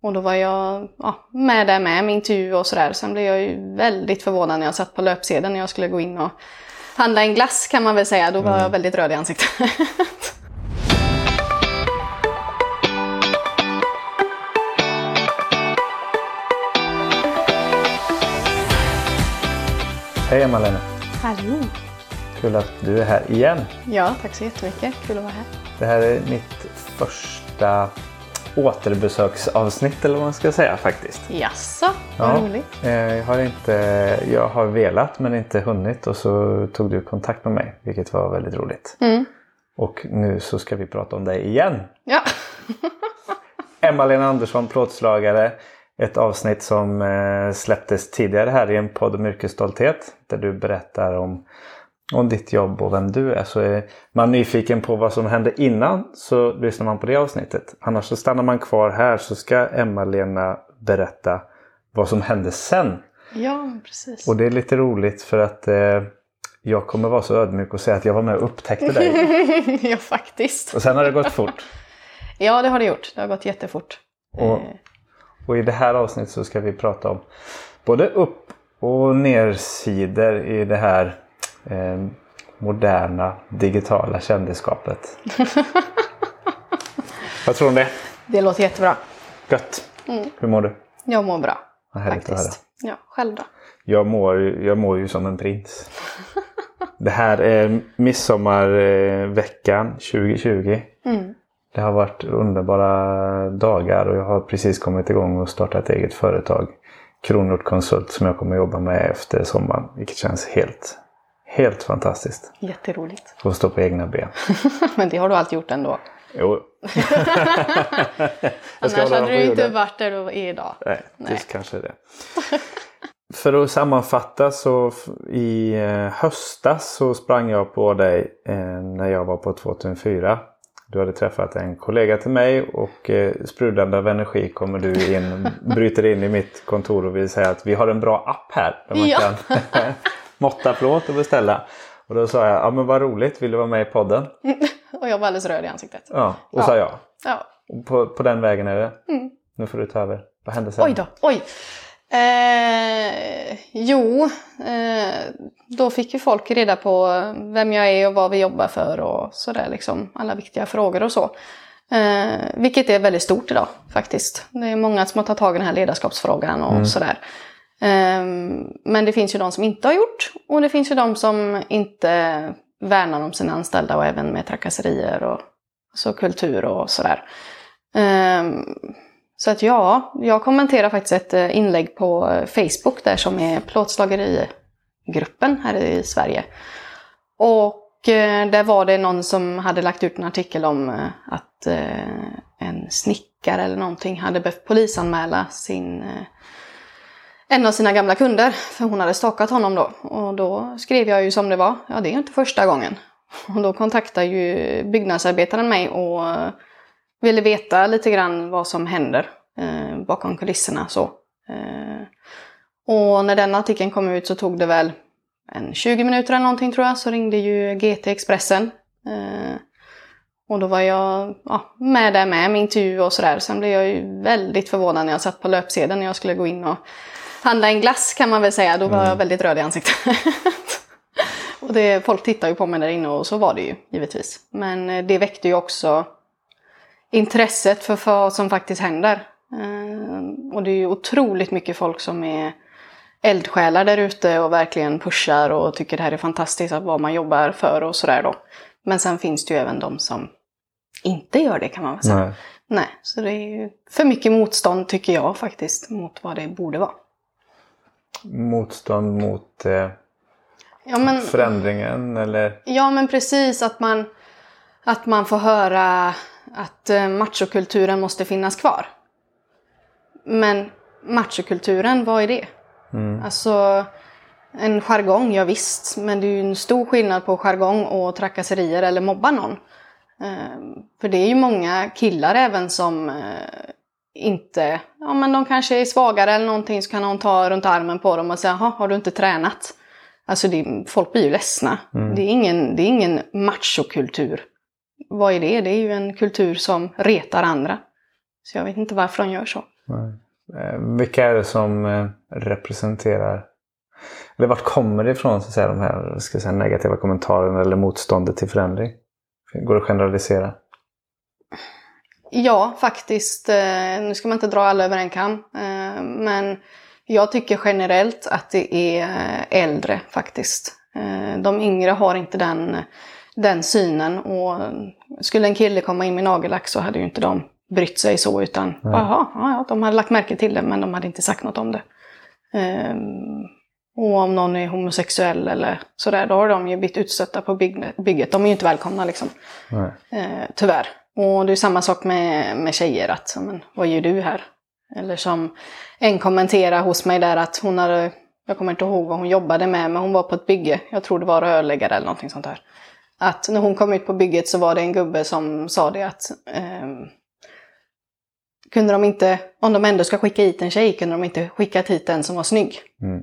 Och då var jag ja, med där med, med intervju och sådär. Sen blev jag ju väldigt förvånad när jag satt på löpsedeln när jag skulle gå in och handla en glass kan man väl säga. Då var jag väldigt röd i ansiktet. Hej Emma-Lena! Hallå! Kul att du är här igen. Ja, tack så jättemycket. Kul att vara här. Det här är mitt första återbesöksavsnitt eller vad man ska säga faktiskt. Jaså, vad Ja. roligt. Eh, Jag har, inte, jag har velat men inte hunnit och så tog du kontakt med mig vilket var väldigt roligt. Mm. Och nu så ska vi prata om dig igen. Ja. Emma-Lena Andersson, plåtslagare. Ett avsnitt som eh, släpptes tidigare här i en podd om yrkesstolthet. Där du berättar om, om ditt jobb och vem du är. Så är man nyfiken på vad som hände innan så lyssnar man på det avsnittet. Annars så stannar man kvar här så ska Emma-Lena berätta vad som hände sen. ja, precis. Och det är lite roligt för att eh, jag kommer vara så ödmjuk och säga att jag var med och upptäckte dig. ja, faktiskt. Och sen har det gått fort. Ja, det har det gjort. Det har gått jättefort. Och, Eh, och i det här avsnittet så ska vi prata om både upp och nersidor i det här eh, moderna digitala kändisskapet. Vad tror du om det? Det låter jättebra. Gött! Mm. Hur mår du? Jag mår bra. Vad härligt att höra. Faktiskt. Ja, själv då? Jag mår, jag mår ju som en prins. Det här är midsommarveckan 2020. Mm. Det har varit underbara dagar och jag har precis kommit igång och startat ett eget företag. Kronort Konsult som jag kommer jobba med efter sommaren. Vilket känns helt, helt fantastiskt. Jätteroligt. Få stå på egna ben. Men det har du alltid gjort ändå. Jo. Annars hade du inte varit där du är idag. Nej, Nej. det kanske det. För att sammanfatta så i eh, höstas så sprang jag på dig eh, när jag var på 2004. Du hade träffat en kollega till mig och eh, sprudlande av energi kommer du in, bryter in i mitt kontor och vill säga att vi har en bra app här där man Ja. kan måtta plåt och beställa. Och då sa jag, ja men vad roligt, vill du vara med i podden? Och jag var alldeles röd i ansiktet. Ja, och Ja. sa ja. Ja. Och På, på den vägen är det. Mm. Nu får du ta över. Vad hände sen? Oj då, oj. Eh, jo, eh, då fick ju folk reda på vem jag är och vad vi jobbar för och sådär liksom. Alla viktiga frågor och så. Eh, vilket är väldigt stort idag faktiskt. Det är många som har tagit tag i den här ledarskapsfrågan och sådär. Ehm, men det finns ju de som inte har gjort och det finns ju de som inte värnar om sina anställda och även med trakasserier och så kultur och sådär. Ehm, så att ja, jag kommenterar faktiskt ett eh, inlägg på eh, Facebook där som är plåtslagerigruppen här i Sverige. Och eh, där var det någon som hade lagt ut en artikel om att en snickare eller någonting hade behövt polisanmäla sin eh, en av sina gamla kunder, för hon hade stalkat honom då. Och då skrev jag ju som det var, ja det är ju inte första gången. Och då kontaktade ju byggnadsarbetaren mig och ville veta lite grann vad som händer eh, bakom kulisserna. Så. Eh, och när den artikeln kom ut så tog det väl en 20 minuter eller någonting tror jag, så ringde ju GT Expressen. Eh, och då var jag ja, med där med, med intervju och sådär. Sen blev jag ju väldigt förvånad när jag satt på löpsedeln när jag skulle gå in och handla en glass kan man väl säga. Då var jag väldigt röd i ansiktet. och det, folk tittar ju på mig där inne och så var det ju givetvis. Men eh, det väckte ju också intresset för, för vad som faktiskt händer. Eh, och det är ju otroligt mycket folk som är eldsjälar där ute och verkligen pushar och tycker det här är fantastiskt att vad man jobbar för och sådär då. Men sen finns det ju även de som inte gör det kan man väl säga. Nej. Nej, så det är ju för mycket motstånd tycker jag faktiskt mot vad det borde vara. Motstånd mot eh, Ja men, förändringen eller? ja, men precis att man, att man får höra att eh, machokulturen måste finnas kvar. Men machokulturen, vad är det? Alltså, en jargong, ja visst, men det är ju en stor skillnad på jargong och trakasserier eller mobba någon. Eh, för det är ju många killar även som eh, inte, ja men de kanske är svagare eller någonting så kan någon ta runt armen på dem och säga, jaha, har du inte tränat? Alltså det, folk blir ju ledsna. Det, är ingen, det är ingen machokultur. Vad är det? Det är ju en kultur som retar andra. Så jag vet inte varför de gör så. Eh, vilka är det som eh, representerar eller vart kommer det ifrån så att säga, de här ska säga, negativa kommentarerna eller motståndet till förändring? Går det att generalisera? Ja, faktiskt. Eh, nu ska man inte dra alla över en kam. Men jag tycker generellt att det är äldre faktiskt. De yngre har inte den, den synen. Och skulle en kille komma in med nagellack så hade ju inte de brytt sig så utan jaha, ja, de hade lagt märke till det men de hade inte sagt något om det. Um, och om någon är homosexuell eller sådär, då har de ju blivit utstötta på bygget. De är ju inte välkomna liksom. Uh, tyvärr. Och det är samma sak med, med tjejer, att men, vad gör du här? Eller som en kommenterade hos mig där att hon hade, jag kommer inte ihåg vad hon jobbade med, men hon var på ett bygge, jag tror det var rörläggare eller någonting sånt där. Att när hon kom ut på bygget så var det en gubbe som sa det att um, kunde de inte, om de ändå ska skicka hit en tjej, kunde de inte skicka hit en som var snygg. Mm.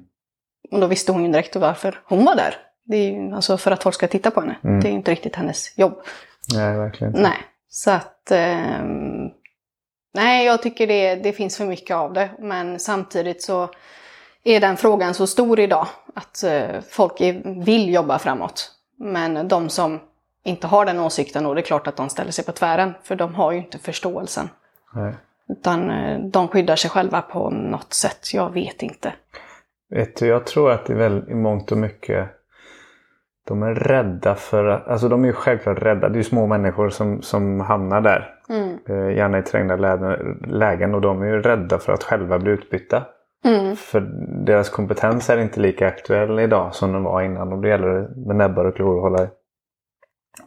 Och då visste hon ju direkt varför hon var där. Det är ju alltså för att folk ska titta på henne. Mm. Det är ju inte riktigt hennes jobb. Nej, verkligen inte. Nej, så att... Eh, nej, jag tycker det, det finns för mycket av det. Men samtidigt så är den frågan så stor idag att eh, folk är, vill jobba framåt. Men de som inte har den åsikten, och det är klart att de ställer sig på tvären, för de har ju inte förståelsen. Nej. Utan eh, de skyddar sig själva på något sätt. Jag vet inte. Vet du, jag tror att det är väl i mångt och mycket de är rädda för att, alltså de är ju självklart rädda. Det är ju små människor som, som hamnar där. Mm. Eh, gärna i trängda lägen och de är ju rädda för att själva bli utbytta. Mm. För deras kompetens är inte lika aktuell idag som den var innan. Och då gäller det med näbbar och klor att hålla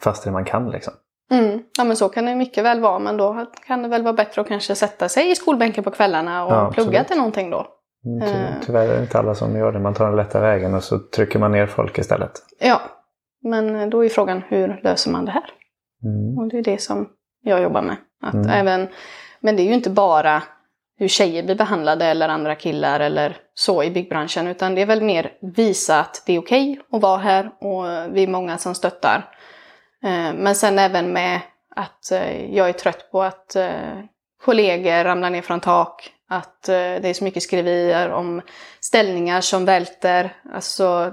fast det man kan liksom. Mm. Ja men så kan det mycket väl vara men då kan det väl vara bättre att kanske sätta sig i skolbänken på kvällarna och ja, plugga till någonting då. Mm, ty eh. tyvärr är det inte alla som gör det. Man tar den lätta vägen och så trycker man ner folk istället. Ja, men då är frågan hur löser man det här? Mm. Och det är det som jag jobbar med. Att mm. även, men det är ju inte bara hur tjejer blir behandlade eller andra killar eller så i byggbranschen utan det är väl mer visa att det är okej okay att vara här och vi är många som stöttar. Eh, men sen även med att eh, jag är trött på att kollegor ramlar ner från tak, att det är så mycket skriverier om ställningar som välter. Alltså,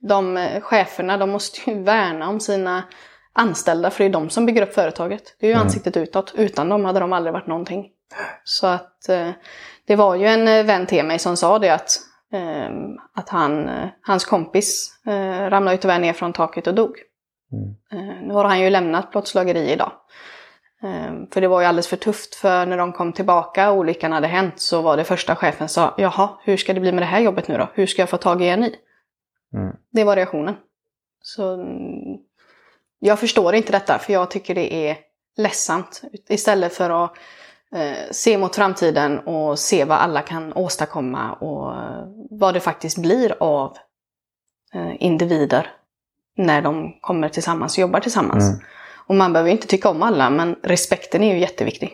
de cheferna, de måste ju värna om sina anställda, för det är de som bygger upp företaget. Det är ju mm. ansiktet utåt. Utan dem hade de aldrig varit någonting. Så att det var ju en vän till mig som sa det att, att han, hans kompis ramlade ju tyvärr ner från taket och dog. Mm. Nu har han ju lämnat plåtslageri idag. Eh, för det var ju alldeles för tufft för när de kom tillbaka och olyckan hade hänt så var det första chefen sa Jaha, hur ska det bli med det här jobbet nu då? Hur ska jag få tag i en ny? Mm. Det var reaktionen. Så mm, jag förstår inte detta för jag tycker det är ledsamt. Istället för att eh, se mot framtiden och se vad alla kan åstadkomma och vad det faktiskt blir av eh, individer när de kommer tillsammans och jobbar tillsammans. Mm. Och man behöver inte tycka om alla, men respekten är ju jätteviktig.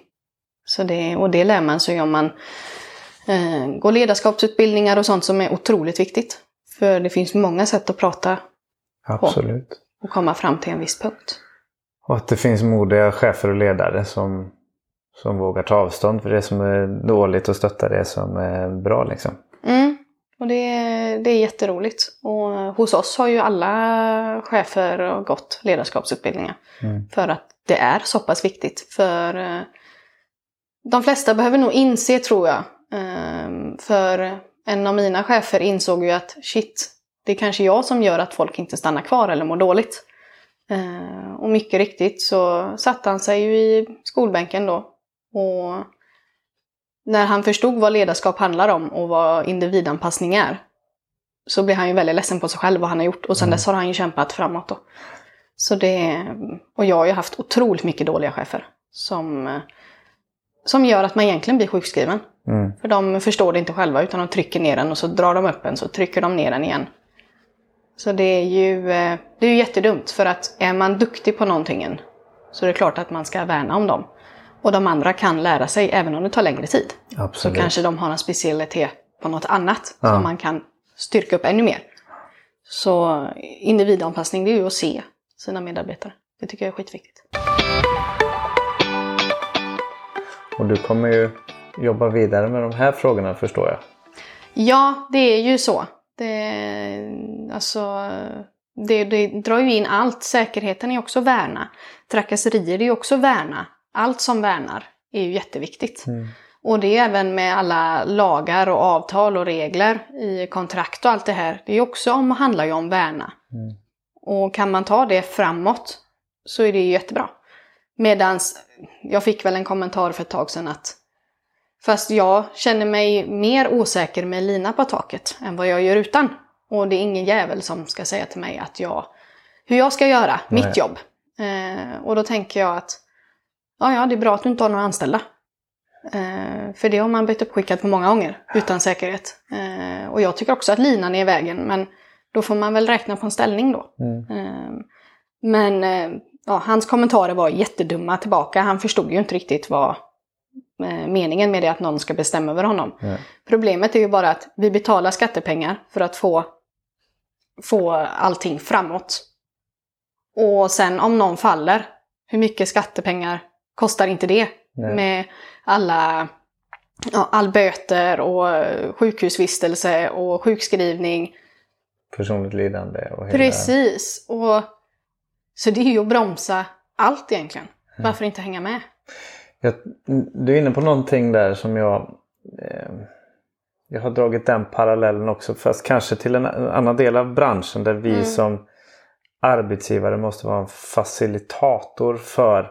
Så det, och det lär man sig om man eh, går ledarskapsutbildningar och sånt som är otroligt viktigt. För det finns många sätt att prata Absolut. på och komma fram till en viss punkt. Och att det finns modiga chefer och ledare som, som vågar ta avstånd för det som är dåligt och stötta det som är bra. Liksom. Mm. Och det, det är jätteroligt. Och hos oss har ju alla chefer gått ledarskapsutbildningar. Mm. För att det är så pass viktigt. För eh, de flesta behöver nog inse, tror jag. Ehm, för en av mina chefer insåg ju att shit, det är kanske jag som gör att folk inte stannar kvar eller mår dåligt. Ehm, och mycket riktigt så satte han sig ju i skolbänken då. Och när han förstod vad ledarskap handlar om och vad individanpassning är så blev han ju väldigt ledsen på sig själv vad han har gjort och sen mm. dess har han ju kämpat framåt då. Så det, och jag har ju haft otroligt mycket dåliga chefer som, som gör att man egentligen blir sjukskriven. Mm. För de förstår det inte själva utan de trycker ner en och så drar de upp en så trycker de ner en igen. Så det är ju, det är ju jättedumt för att är man duktig på någonting så är det klart att man ska värna om dem. Och de andra kan lära sig även om det tar längre tid. Absolut. Så kanske de har en specialitet på något annat ja. som man kan styrka upp ännu mer. Så individanpassning det är ju att se sina medarbetare. Det tycker jag är skitviktigt. Och du kommer ju jobba vidare med de här frågorna förstår jag. Ja, det är ju så. Det, alltså, det, det drar ju in allt. Säkerheten är också värna. Trakasserier är också värna. Allt som värnar är ju jätteviktigt. Mm. Och det är även med alla lagar och avtal och regler i kontrakt och allt det här. Det är också om, handlar ju om värna. Mm. Och kan man ta det framåt så är det ju jättebra. Medans jag fick väl en kommentar för ett tag sedan att fast jag känner mig mer osäker med lina på taket än vad jag gör utan. Och det är ingen jävel som ska säga till mig att jag, hur jag ska göra Nej. mitt jobb. Eh, och då tänker jag att ja, ja, det är bra att du inte har några anställda. Eh, för det har man blivit uppskickad på många gånger utan säkerhet. Eh, och jag tycker också att linan är i vägen, men då får man väl räkna på en ställning då. Mm. Eh, men eh, ja, hans kommentarer var jättedumma tillbaka. Han förstod ju inte riktigt vad eh, meningen med det att någon ska bestämma över honom. Nej. Problemet är ju bara att vi betalar skattepengar för att få, få allting framåt. Och sen om någon faller, hur mycket skattepengar kostar inte det? Nej. Med alla ja, all böter och eh, sjukhusvistelse och sjukskrivning. Personligt lidande och hela... Precis. Och, så det är ju att bromsa allt egentligen. Varför inte hänga med? Jag, du är inne på någonting där som jag... Eh, jag har dragit den parallellen också fast kanske till en annan del av branschen där vi Mm. som arbetsgivare måste vara en facilitator för,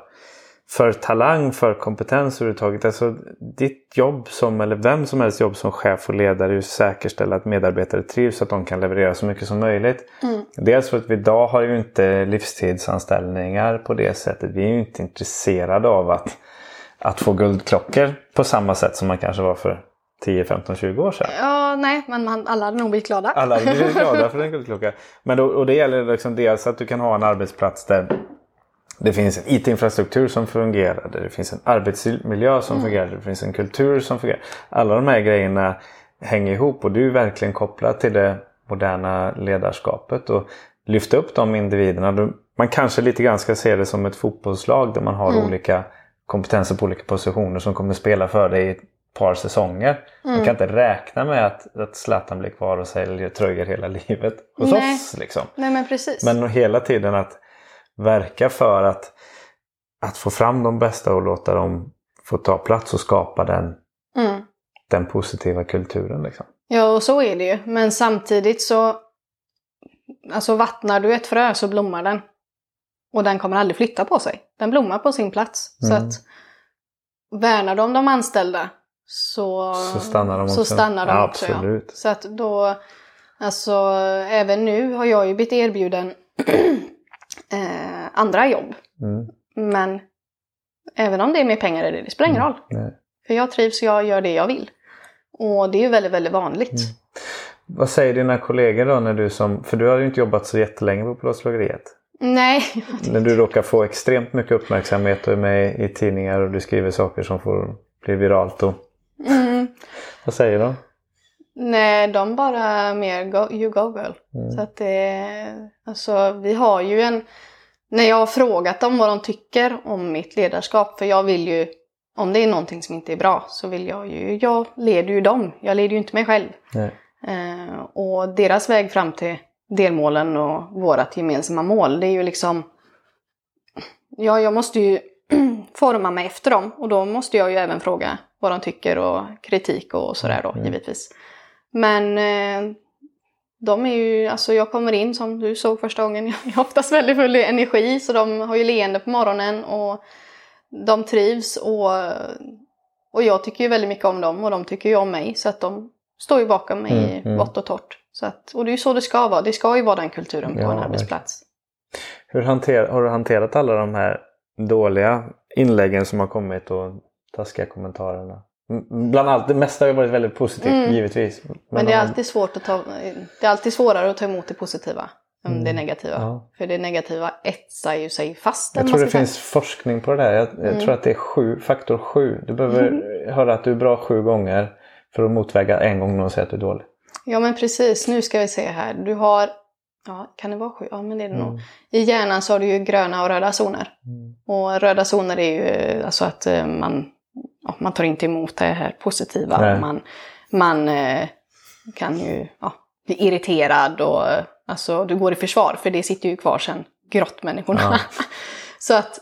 för talang, för kompetens överhuvudtaget. Alltså ditt jobb som, eller vem som helst jobb som chef och ledare är att säkerställa att medarbetare trivs så att de kan leverera så mycket som möjligt. Mm. Dels för att vi idag har ju inte livstidsanställningar på det sättet. Vi är ju inte intresserade av att, att få guldklockor på samma sätt som man kanske var för 10, 15, 20 år sedan. Ja, nej, men man, alla hade nog blivit glada. Alla är ju glada för en guldklocka. Men då, och det gäller liksom dels att du kan ha en arbetsplats där det finns en IT-infrastruktur som fungerar, det finns en arbetsmiljö som fungerar, där det finns en kultur som fungerar. Alla de här grejerna hänger ihop och du är verkligen kopplad till det moderna ledarskapet. Och lyfta upp de individerna. Man kanske lite grann ska se det som ett fotbollslag där man har Mm. olika kompetenser på olika positioner som kommer spela för dig i ett par säsonger. Man kan inte räkna med att, att Zlatan blir kvar och säljer tröjor hela livet hos Nej. oss. Liksom. Nej, men precis. Men hela tiden att verka för att, att få fram de bästa och låta dem få ta plats och skapa den, Mm. den positiva kulturen. Liksom. Ja, och så är det ju. Men samtidigt så... Alltså vattnar du ett frö så blommar den. Och den kommer aldrig flytta på sig. Den blommar på sin plats. Så Mm. att värnar de de anställda så, Så stannar de så också. stannar de Ja, också. Ja. absolut. Så att då... Alltså även nu har jag ju blivit erbjuden eh, andra jobb. Mm. Men även om det är mer pengar i det, det spelar ingen roll. Nej. För jag trivs och jag gör det jag vill. Och det är ju väldigt, väldigt vanligt. Mm. Vad säger dina kollegor då när du som, för du har ju inte jobbat så jättelänge på plåtslageriet. Nej, När du råkar få extremt mycket uppmärksamhet och är med i tidningar och du skriver saker som får bli viralt. Och, mm. vad säger de? Nej, de bara mer go, you go girl. Mm. Så att det, alltså vi har ju en, när jag har frågat dem vad de tycker om mitt ledarskap, för jag vill ju, om det är någonting som inte är bra så vill jag ju, jag leder ju dem, jag leder ju inte mig själv. Eh, och deras väg fram till delmålen och vårat gemensamma mål, det är ju liksom, ja jag måste ju forma mig efter dem och då måste jag ju även fråga vad de tycker och kritik och sådär då Mm. givetvis. Men eh, de är ju, alltså jag kommer in som du såg första gången, jag är oftast väldigt full i energi så de har ju leende på morgonen och de trivs och, och jag tycker ju väldigt mycket om dem och de tycker ju om mig så att de står ju bakom mig Mm, mm. vått och torrt. Så att, och det är ju så det ska vara, det ska ju vara den kulturen på Ja, en arbetsplats. Hur hanter, har du hanterat alla de här dåliga inläggen som har kommit och taskiga kommentarerna? Bland allt, det mesta har varit väldigt positivt Mm. givetvis. Men det är alltid svårt att ta, det är alltid svårare att ta emot det positiva än Mm. det negativa. Ja. För det negativa etsar ju sig fast. Jag tror det finns forskning på det där. Jag, jag Mm. tror att det är sju, faktor sju. Du behöver höra att du är bra sju gånger för att motväga en gång någon säger att du är dålig. Ja men precis, nu ska vi se här. Du har, ja kan det vara sju? Ja men det är det Mm. nog. I hjärnan så har du ju gröna och röda zoner. Mm. Och röda zoner är ju eh, alltså att eh, man ja, man tar inte emot det här positiva. Nej. Man, man eh, kan ju ja, bli irriterad och eh, alltså, du går i försvar för det sitter ju kvar sen, grottmänniskorna. Ja. Så att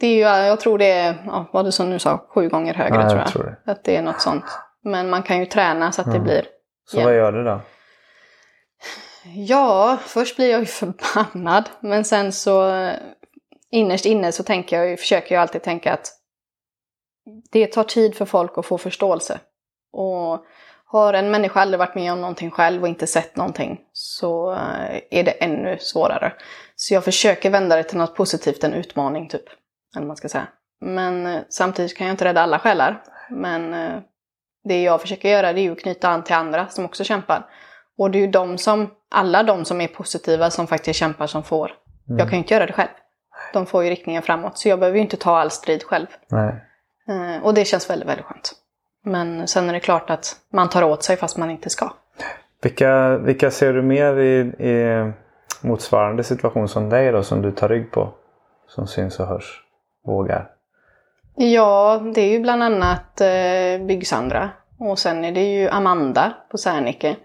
det är ju, jag tror det är, ja, vad du som nu sa, sju gånger högre jag tror jag. tror det. Att det är något sånt. Men man kan ju träna så att det Mm. blir Så Ja. vad gör du då? Ja, först blir jag ju förbannad. Men sen så eh, innerst inne så tänker jag, ju- försöker jag alltid tänka att det tar tid för folk att få förståelse. Och har en människa aldrig varit med om någonting själv och inte sett någonting så eh, är det ännu svårare. Så jag försöker vända det till något positivt, en utmaning typ. Eller man ska säga. Men eh, samtidigt kan jag inte rädda alla själar. Men eh, det jag försöker göra det är ju att knyta an till andra som också kämpar. Och det är ju de som, alla de som är positiva som faktiskt kämpar som får. Jag kan ju inte göra det själv. De får ju riktningen framåt. Så jag behöver ju inte ta all strid själv. Nej. Eh, och det känns väldigt, väldigt skönt. Men sen är det klart att man tar åt sig fast man inte ska. Vilka, vilka ser du mer i, i motsvarande situation som dig då som du tar rygg på? Som syns och hörs? Vågar? Ja, det är ju bland annat eh, Byggsandra. Och sen är det ju Amanda på Sernike.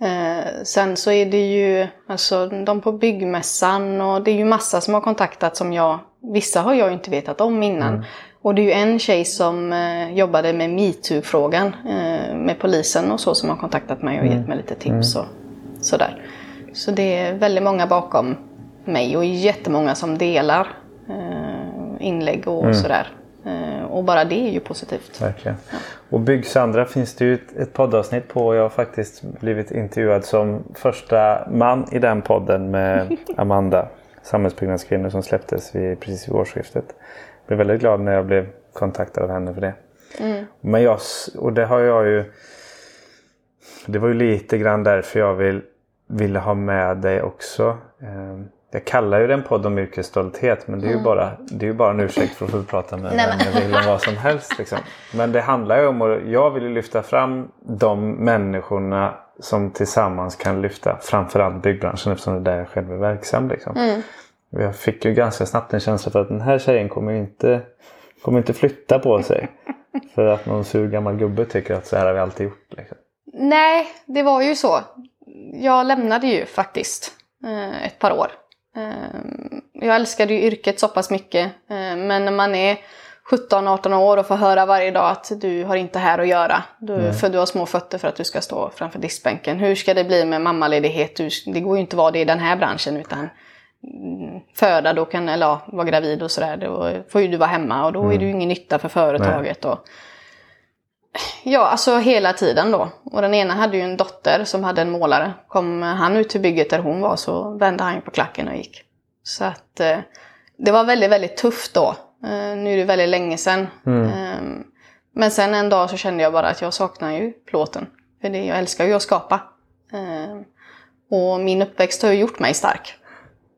Eh, sen så är det ju alltså, de på byggmässan och det är ju massa som har kontaktat som jag, vissa har jag ju inte vetat om innan. Och det är ju en tjej som eh, jobbade med metoo-frågan eh, med polisen och så som har kontaktat mig och gett mig lite tips och sådär. Så det är väldigt många bakom mig och jättemånga som delar eh, inlägg och sådär. Eh, och bara det är ju positivt. Verkligen. Och Byggsandra finns det ju ett, ett poddavsnitt på. Jag har faktiskt blivit intervjuad som första man i den podden med Amanda. Samhällsbyggnadskvinnor som släpptes vid, precis vid årsskiftet. Jag blev väldigt glad när jag blev kontaktad av henne för det. Men jag, och det har jag ju Det var ju lite grann därför jag vill, ville ha med dig också. Eh, Jag kallar ju den podd om yrkesstolthet men det är ju bara, det är bara en ursäkt för att få prata med vem jag vill om vad som helst. Liksom. Men det handlar ju om att jag vill lyfta fram de människorna som tillsammans kan lyfta framförallt byggbranschen eftersom det är där jag själv är verksam. Liksom. Och Jag fick ju ganska snabbt en känsla för att den här tjejen kommer inte, kommer inte flytta på sig. för att någon sur gammal gubbe tycker att så här har vi alltid gjort. Liksom. Nej, det var ju så. Jag lämnade ju faktiskt eh, ett par år. Eh, jag älskade ju yrket så pass mycket. Eh, men när man är 17-18 år och får höra varje dag att du har inte här att göra. Du, för du har små fötter för att du ska stå framför diskbänken. Hur ska det bli med mammaledighet? Du, det går ju inte att vara det i den här branschen utan mm, föda då kan, eller ja, vara gravid och sådär. Då får ju du vara hemma och då är du ingen nytta för företaget. Och, Ja, alltså hela tiden då. Och den ena hade ju en dotter som hade en målare. Kom han ut till bygget där hon var så vände han på klacken och gick. Så att eh, det var väldigt, väldigt tufft då. Eh, nu är det väldigt länge sedan. Eh, men sen en dag så kände jag bara att jag saknar ju plåten. För det, jag älskar ju att skapa. Eh, och min uppväxt har ju gjort mig stark.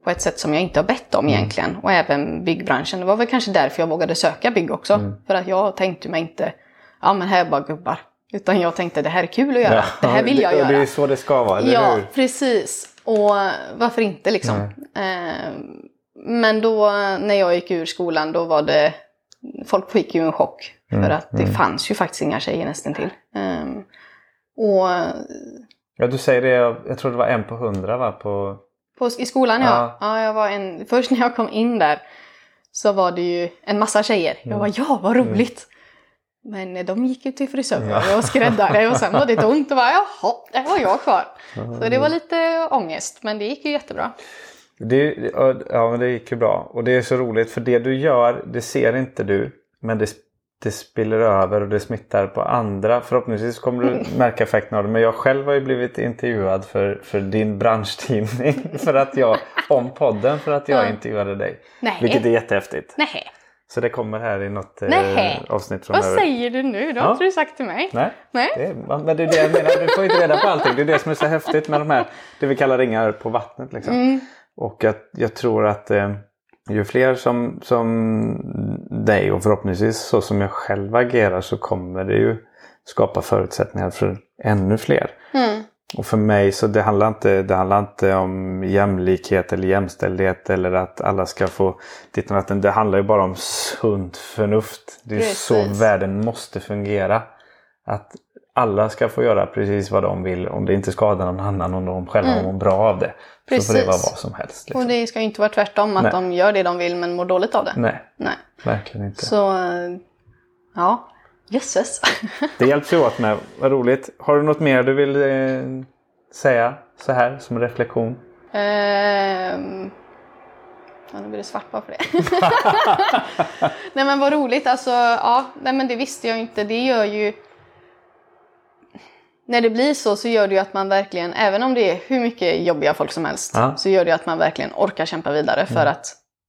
På ett sätt som jag inte har bett om egentligen. Och även byggbranschen. Det var väl kanske därför jag vågade söka bygg också. För att jag tänkte mig inte, ja men här är bara gubbar. Utan jag tänkte det här är kul att göra. det här vill jag och göra. Det är så det ska vara, eller Ja, hur? precis. Och varför inte liksom. Eh, men då när jag gick ur skolan då var det, folk fick ju en chock. För att det fanns ju faktiskt inga tjejer nästan till. Eh, och Ja, du säger det. Jag, jag tror det var en på hundra va? På... På, I skolan ja. Ja. ja. jag var en, först när jag kom in där så var det ju en massa tjejer. Jag var ja vad roligt. Men eh, de gick ju till frisör och skräddare och sen var det tomt och bara jaha, där var jag kvar. Så det var lite ångest men det gick ju jättebra. Det, ja, men det gick ju bra. Och det är så roligt för det du gör, det ser inte du. Men det, det spiller över och det smittar på andra. Förhoppningsvis kommer du märka effekten av det. Men jag själv har ju blivit intervjuad för, för din branschtidning. För att jag, om podden för att jag Ja. intervjuade dig. Nej. Vilket är jättehäftigt. Nej, Så det kommer här i något eh, avsnitt vad framöver. säger du nu? Det har Ja. inte du sagt till mig. Nej, Nej. Det, är- men det är det jag menar. Du får inte reda på allting. Det är det som är så häftigt med de här, det vi kallar ringar på vattnet. Liksom. Mm. Och att jag tror att eh, ju fler som, som dig och förhoppningsvis så som jag själv agerar så kommer det ju skapa förutsättningar för ännu fler. Mm. Och för mig så det handlar, inte, det handlar inte om jämlikhet eller jämställdhet eller att alla ska få ditt och. Det handlar ju bara om sunt förnuft. Det är Precis. så världen måste fungera. Att alla ska få göra precis vad de vill om det inte skadar någon annan och de själva mår bra av det. Så får det. Precis. vara vad som helst. Liksom. Och det ska ju inte vara tvärtom, att Nej. de gör det de vill men mår dåligt av det. Nej, Nej. verkligen inte. Så, eh, ja, jösses. Det hjälps ju åt med. Vad roligt. Har du något mer du vill eh, säga så här som reflektion? Ehm, Ja, nu blir det svart bara för det. nej men vad roligt, alltså ja, nej men det visste jag inte. Det gör ju... När det blir så så gör det ju att man verkligen, även om det är hur mycket jobbiga folk som helst, Ja. Mm. så gör det att man verkligen orkar kämpa vidare för att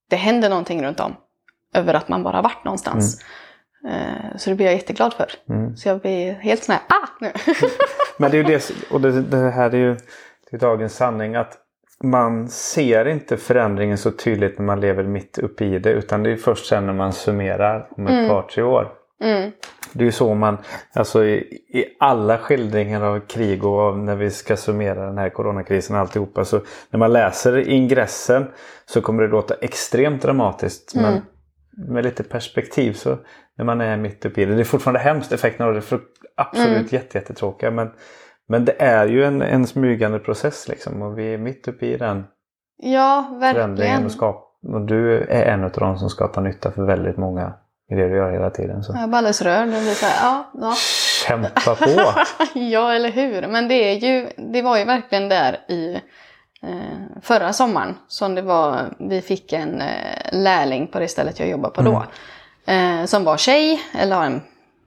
det händer någonting runt om. Över att man bara varit någonstans. Eh, Så det blir jag jätteglad för. Mm. Så jag blir helt sån här, ah! Nu. Men det är ju det, och det, det här är ju det är dagens sanning att man ser inte förändringen så tydligt när man lever mitt uppe i det utan det är först sen när man summerar om ett par tre år. Mm, Det är ju så man, alltså i, i alla skildringar av krig och av när vi ska summera den här coronakrisen och alltihopa så när man läser ingressen så kommer det låta extremt dramatiskt men med lite perspektiv så när man är mitt uppe i det. Det är fortfarande hemskt, effekterna av det är absolut jätte, jättetråkiga men, men det är ju en, en smygande process liksom och vi är mitt uppe i den Ja, förändringen verkligen. och, skap, och du är en av de som skapar nytta för väldigt många i det du gör hela tiden. Så. Jag är bara alldeles rörd. Det blir så här, ja, ja. Kämpa på! ja, eller hur. Men det, är ju, det var ju verkligen där i eh, förra sommaren som det var, vi fick en eh, lärling på det stället jag jobbar på då. Eh, som var tjej, eller en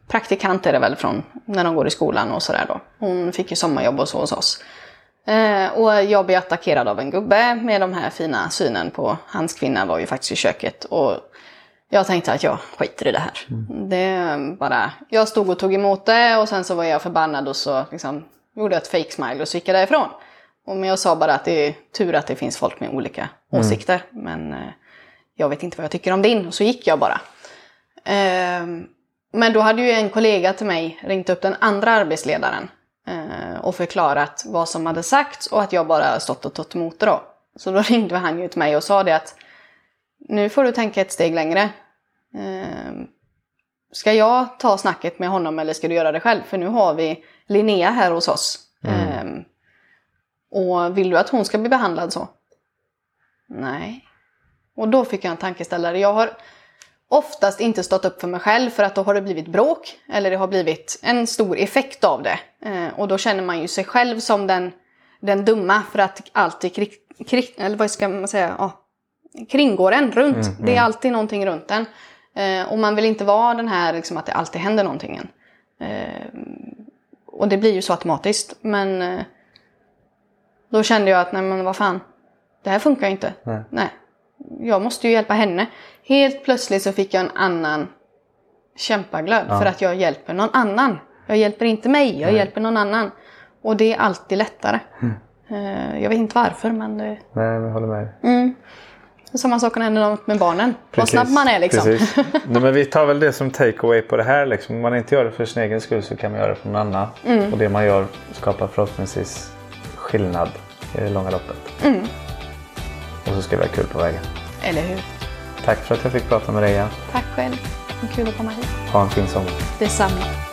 praktikant är det väl från när de går i skolan och sådär då. Hon fick ju sommarjobb och så hos oss. Eh, och jag blev attackerad av en gubbe med de här fina synen på hans kvinna var ju faktiskt i köket. Och jag tänkte att jag skiter i det här. Det är bara, jag stod och tog emot det och sen så var jag förbannad och så liksom gjorde jag ett fake smile och så gick jag därifrån. Och men jag sa bara att det är tur att det finns folk med olika åsikter. Men eh, jag vet inte vad jag tycker om din. Och så gick jag bara. Ehm, men då hade ju en kollega till mig ringt upp den andra arbetsledaren eh, och förklarat vad som hade sagts och att jag bara stått och tagit emot det då. Så då ringde han ju till mig och sa det att nu får du tänka ett steg längre. Ehm, ska jag ta snacket med honom eller ska du göra det själv? För nu har vi Linnea här hos oss. Ehm, och vill du att hon ska bli behandlad så? Nej. Och då fick jag en tankeställare. Jag har oftast inte stått upp för mig själv för att då har det blivit bråk eller det har blivit en stor effekt av det. Eh, och då känner man ju sig själv som den, den dumma för att alltid krig, krig, eller vad ska man säga, ja, kringgår en runt. Det är alltid någonting runt en. Eh, och man vill inte vara den här liksom, att det alltid händer någonting. än. Eh, och det blir ju så automatiskt. Men eh, då kände jag att nej men vad fan, det här funkar ju inte. Nej. Nej. Jag måste ju hjälpa henne. Helt plötsligt så fick jag en annan kämpaglöd för att jag hjälper någon annan. Jag hjälper inte mig, jag hjälper någon annan. Och det är alltid lättare. Eh, Jag vet inte varför men det... Nej, men jag håller med. Mm. Samma sak händer något med barnen. Vad snabb man är liksom. Precis. Nej, men vi tar väl det som takeaway på det här. Liksom. Om man inte gör det för sin egen skull så kan man göra det för någon annan. Mm. Och det man gör skapar förhoppningsvis skillnad i det långa loppet. Mm. Och så ska vi ha kul på vägen. Eller hur? Tack för att jag fick prata med dig igen. Tack själv. Kul att komma hit. Ha en fin sommar. Detsamma.